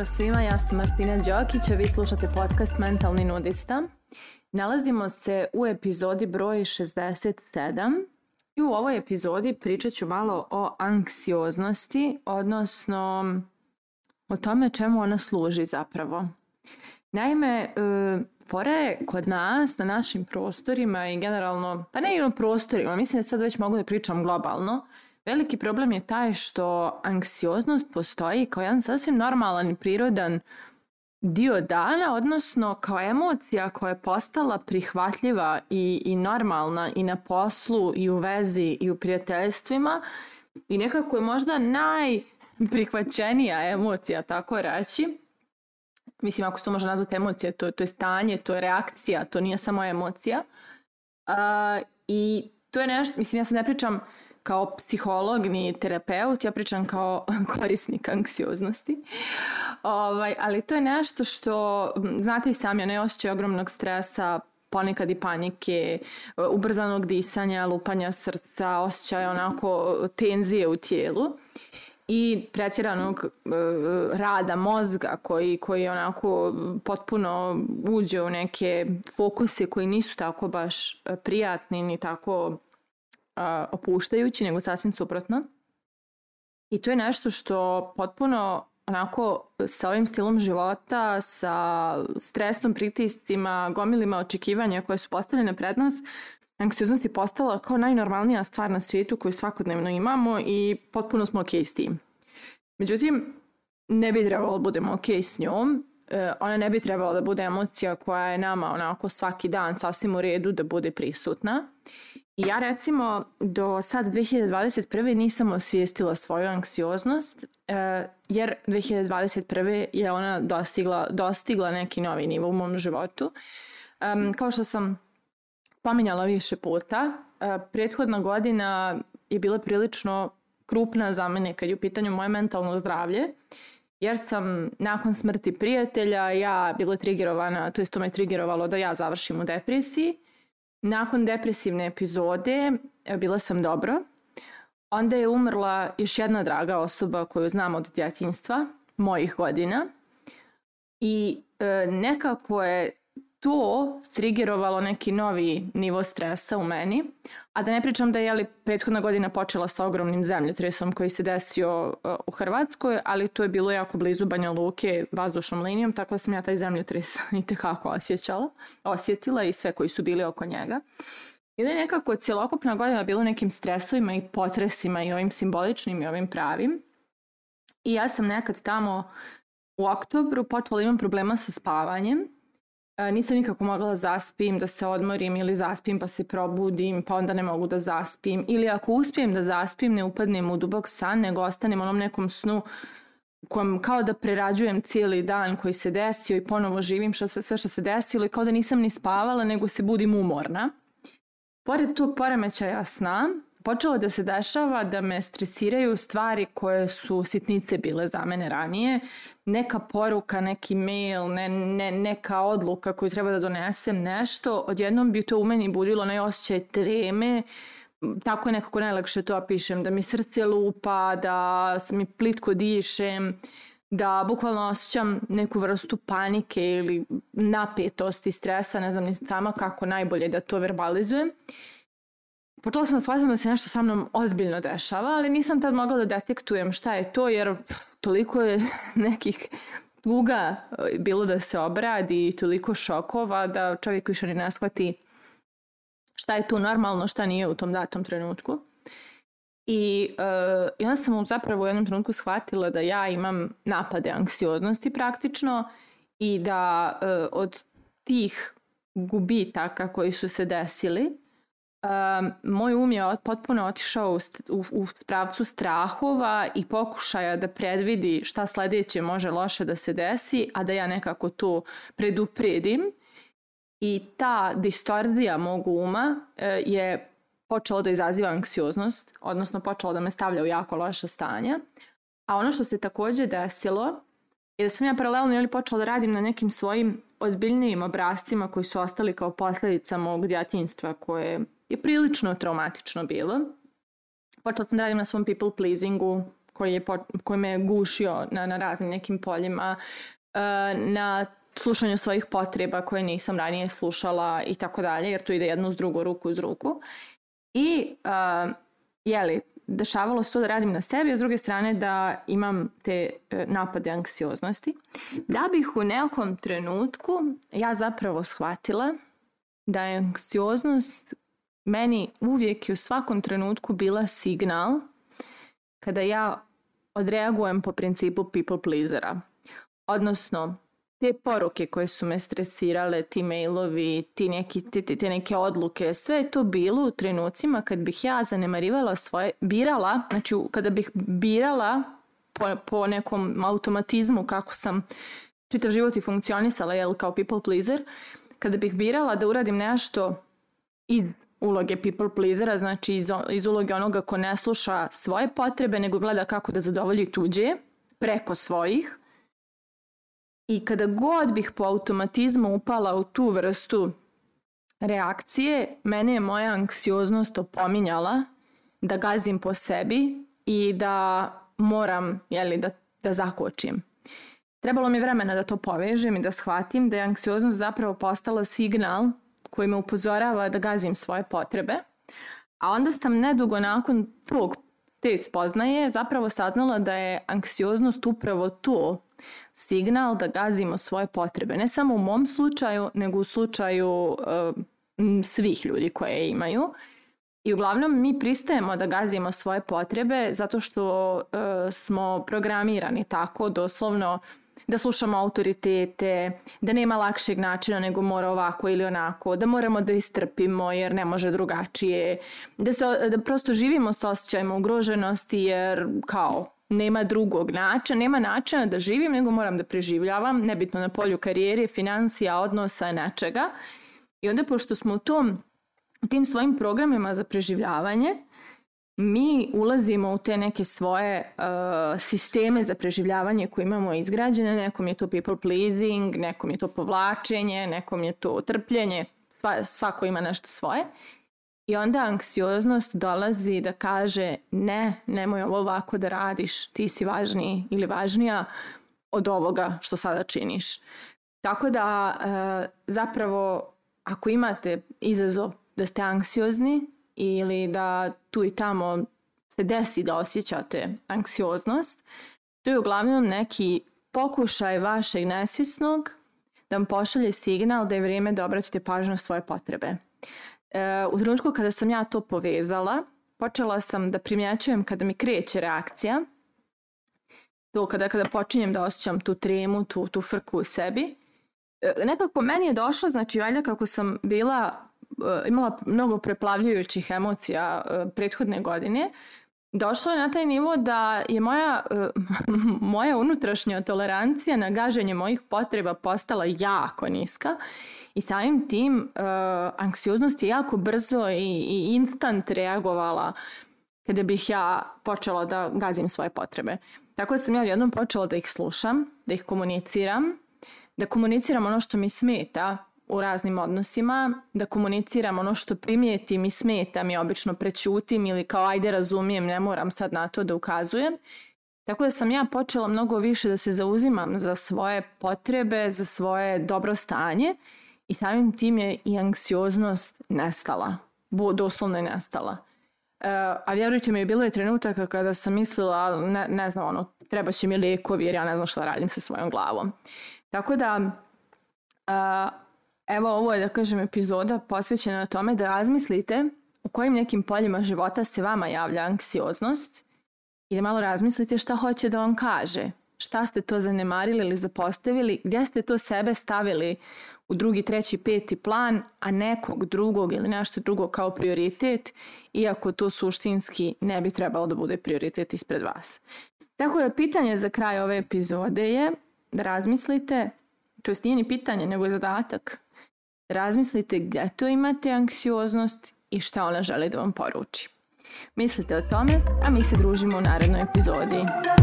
Pozdrav svima, ja sam Martina Đokić, a vi slušate podcast Mentalni nudista. Nalazimo se u epizodi broj 67 i u ovoj epizodi pričat ću malo o anksioznosti, odnosno o tome čemu ona služi zapravo. Naime, e, fora je kod nas, na našim prostorima i generalno, pa ne i na prostorima, mislim da sad već mogu da pričam globalno, Veliki problem je taj što anksioznost postoji kao jedan sasvim normalan i prirodan dio dana, odnosno kao emocija koja je postala prihvatljiva i, i normalna i na poslu i u vezi i u prijateljstvima i nekako je možda najprihvaćenija emocija, tako reći. Mislim, ako se to može nazvati emocija, to, to je stanje, to je reakcija, to nije samo emocija. Uh, I to je nešto, mislim, ja sad ne pričam kao psiholog ni terapeut, ja pričam kao korisnik anksioznosti. Ovaj, ali to je nešto što, znate i sami, onaj osjećaj ogromnog stresa, ponekad i panike, e, ubrzanog disanja, lupanja srca, osjećaj onako e, tenzije u tijelu i pretjeranog e, rada mozga koji, koji onako potpuno uđe u neke fokuse koji nisu tako baš prijatni ni tako opuštajući, nego sasvim suprotno. I to je nešto što potpuno onako sa ovim stilom života, sa stresom, pritiscima, gomilima očekivanja koje su postavljene pred nas, anksioznost je postala kao najnormalnija stvar na svijetu koju svakodnevno imamo i potpuno smo okej okay s tim. Međutim, ne bi trebalo da budemo okej okay s njom, e, ona ne bi trebala da bude emocija koja je nama onako svaki dan sasvim u redu da bude prisutna. Uh, Ja recimo do sad 2021. nisam osvijestila svoju anksioznost e, jer 2021. je ona dostigla, dostigla neki novi nivo u mom životu. Kao što sam spominjala više puta, e, prethodna godina je bila prilično krupna za mene kad je u pitanju moje mentalno zdravlje jer sam nakon smrti prijatelja ja bila trigerovana, to jest to me trigerovalo da ja završim u depresiji Nakon depresivne epizode bila sam dobro. Onda je umrla još jedna draga osoba koju znam od djetinjstva, mojih godina. I e, nekako je to trigerovalo neki novi nivo stresa u meni, a da ne pričam da je li prethodna godina počela sa ogromnim zemljotresom koji se desio e, u Hrvatskoj, ali to je bilo jako blizu Banja Luke vazdušnom linijom, tako da sam ja taj zemljotres i tekako osjećala, osjetila i sve koji su bili oko njega. I da je nekako cjelokupna godina bilo nekim stresovima i potresima i ovim simboličnim i ovim pravim. I ja sam nekad tamo u oktobru počela da imam problema sa spavanjem nisam nikako mogla da zaspim, da se odmorim ili zaspim pa se probudim, pa onda ne mogu da zaspim. Ili ako uspijem da zaspim, ne upadnem u dubok san, nego ostanem onom nekom snu kojem kao da prerađujem cijeli dan koji se desio i ponovo živim što, sve što se desilo i kao da nisam ni spavala, nego se budim umorna. Pored tog poremećaja sna, počelo da se dešava da me stresiraju stvari koje su sitnice bile za mene ranije. Neka poruka, neki mail, ne, ne, neka odluka koju treba da donesem, nešto. Odjednom bi to u meni budilo onaj osjećaj treme, tako je nekako najlakše to opišem, da, da mi srce lupa, da se mi plitko dišem, da bukvalno osjećam neku vrstu panike ili napetosti, stresa, ne znam ni sama kako najbolje da to verbalizujem počela sam da shvatim da se nešto sa mnom ozbiljno dešava, ali nisam tad mogla da detektujem šta je to, jer toliko je nekih tuga e, bilo da se obradi i toliko šokova da čovjek više ne nashvati šta je tu normalno, šta nije u tom datom trenutku. I, uh, I onda sam zapravo u jednom trenutku shvatila da ja imam napade anksioznosti praktično i da uh, od tih gubitaka koji su se desili Um, moj um je potpuno otišao u, u, u pravcu strahova i pokušaja da predvidi šta sledeće može loše da se desi, a da ja nekako to predupredim. I ta distorzija mog uma e, je počela da izaziva anksioznost, odnosno počela da me stavlja u jako loše stanje. A ono što se takođe desilo je da sam ja paralelno ili počela da radim na nekim svojim ozbiljnijim obrazcima koji su ostali kao posledica mog djetinjstva koje je prilično traumatično bilo. Počela sam da radim na svom people pleasingu koji, je, koji me gušio na, na raznim nekim poljima, e, na slušanju svojih potreba koje nisam ranije slušala i tako dalje, jer to ide jedno uz drugo, ruku uz ruku. I, uh, e, jeli, dešavalo se to da radim na sebi, a s druge strane da imam te e, napade anksioznosti. Da bih u nekom trenutku ja zapravo shvatila da je anksioznost meni uvijek i u svakom trenutku bila signal kada ja odreagujem po principu people pleasera. Odnosno, te poruke koje su me stresirale, ti mailovi, ti neki, te, te neke odluke, sve je to bilo u trenucima kad bih ja zanemarivala svoje, birala, znači kada bih birala po, po nekom automatizmu kako sam čitav život i funkcionisala jel, kao people pleaser, kada bih birala da uradim nešto iz uloge people pleasera, znači iz, iz uloge onoga ko ne sluša svoje potrebe, nego gleda kako da zadovolji tuđe preko svojih. I kada god bih po automatizmu upala u tu vrstu reakcije, mene je moja anksioznost opominjala da gazim po sebi i da moram jeli, da, da zakočim. Trebalo mi vremena da to povežem i da shvatim da je anksioznost zapravo postala signal koji me upozorava da gazim svoje potrebe, a onda sam nedugo nakon tog te spoznaje zapravo saznala da je anksioznost upravo to signal da gazimo svoje potrebe. Ne samo u mom slučaju, nego u slučaju e, svih ljudi koje imaju. I uglavnom mi pristajemo da gazimo svoje potrebe zato što e, smo programirani tako doslovno da slušamo autoritete, da nema lakšeg načina nego mora ovako ili onako, da moramo da istrpimo jer ne može drugačije, da, se, da prosto živimo sa osjećajima ugroženosti jer kao nema drugog načina, nema načina da živim nego moram da preživljavam, nebitno na polju karijere, financija, odnosa, nečega. I onda pošto smo u tom tim svojim programima za preživljavanje mi ulazimo u te neke svoje uh, sisteme za preživljavanje koje imamo izgrađene, nekom je to people pleasing, nekom je to povlačenje, nekom je to trpljenje, sva, svako ima nešto svoje. I onda anksioznost dolazi da kaže ne, nemoj ovo ovako da radiš, ti si važniji ili važnija od ovoga što sada činiš. Tako da e, zapravo ako imate izazov da ste anksiozni, ili da tu i tamo se desi da osjećate anksioznost, to je uglavnom neki pokušaj vašeg nesvisnog da vam pošalje signal da je vrijeme da obratite pažnju na svoje potrebe. E, u trenutku kada sam ja to povezala, počela sam da primjećujem kada mi kreće reakcija, to kada, kada počinjem da osjećam tu tremu, tu, tu frku u sebi, e, nekako meni je došlo, znači valjda kako sam bila E, imala mnogo preplavljujućih emocija e, prethodne godine, došlo je na taj nivo da je moja, e, moja unutrašnja tolerancija na gaženje mojih potreba postala jako niska i samim tim anksioznost je jako brzo i, i instant reagovala kada bih ja počela da gazim svoje potrebe. Tako da sam ja jednom počela da ih slušam, da ih komuniciram, da komuniciram ono što mi smeta, u raznim odnosima, da komuniciram ono što primijetim i smetam i obično prećutim ili kao ajde razumijem, ne moram sad na to da ukazujem. Tako da sam ja počela mnogo više da se zauzimam za svoje potrebe, za svoje dobro stanje i samim tim je i anksioznost nestala, doslovno je nestala. Eh, a vjerujte mi, bilo je trenutaka kada sam mislila, ne, ne znam, ono, treba će mi lijekovi jer ja ne znam šta radim sa svojom glavom. Tako da, uh, Evo ovo je, da kažem, epizoda posvećena tome da razmislite u kojim nekim poljima života se vama javlja anksioznost i da malo razmislite šta hoće da vam kaže, šta ste to zanemarili ili zapostavili, gdje ste to sebe stavili u drugi, treći, peti plan, a nekog drugog ili nešto drugo kao prioritet, iako to suštinski ne bi trebalo da bude prioritet ispred vas. Tako da pitanje za kraj ove epizode je da razmislite, to je nije ni pitanje, nego je zadatak, Razmislite gde to imate anksioznost i šta ona želi da vam poruči. Mislite o tome, a mi se družimo u narednoj epizodi.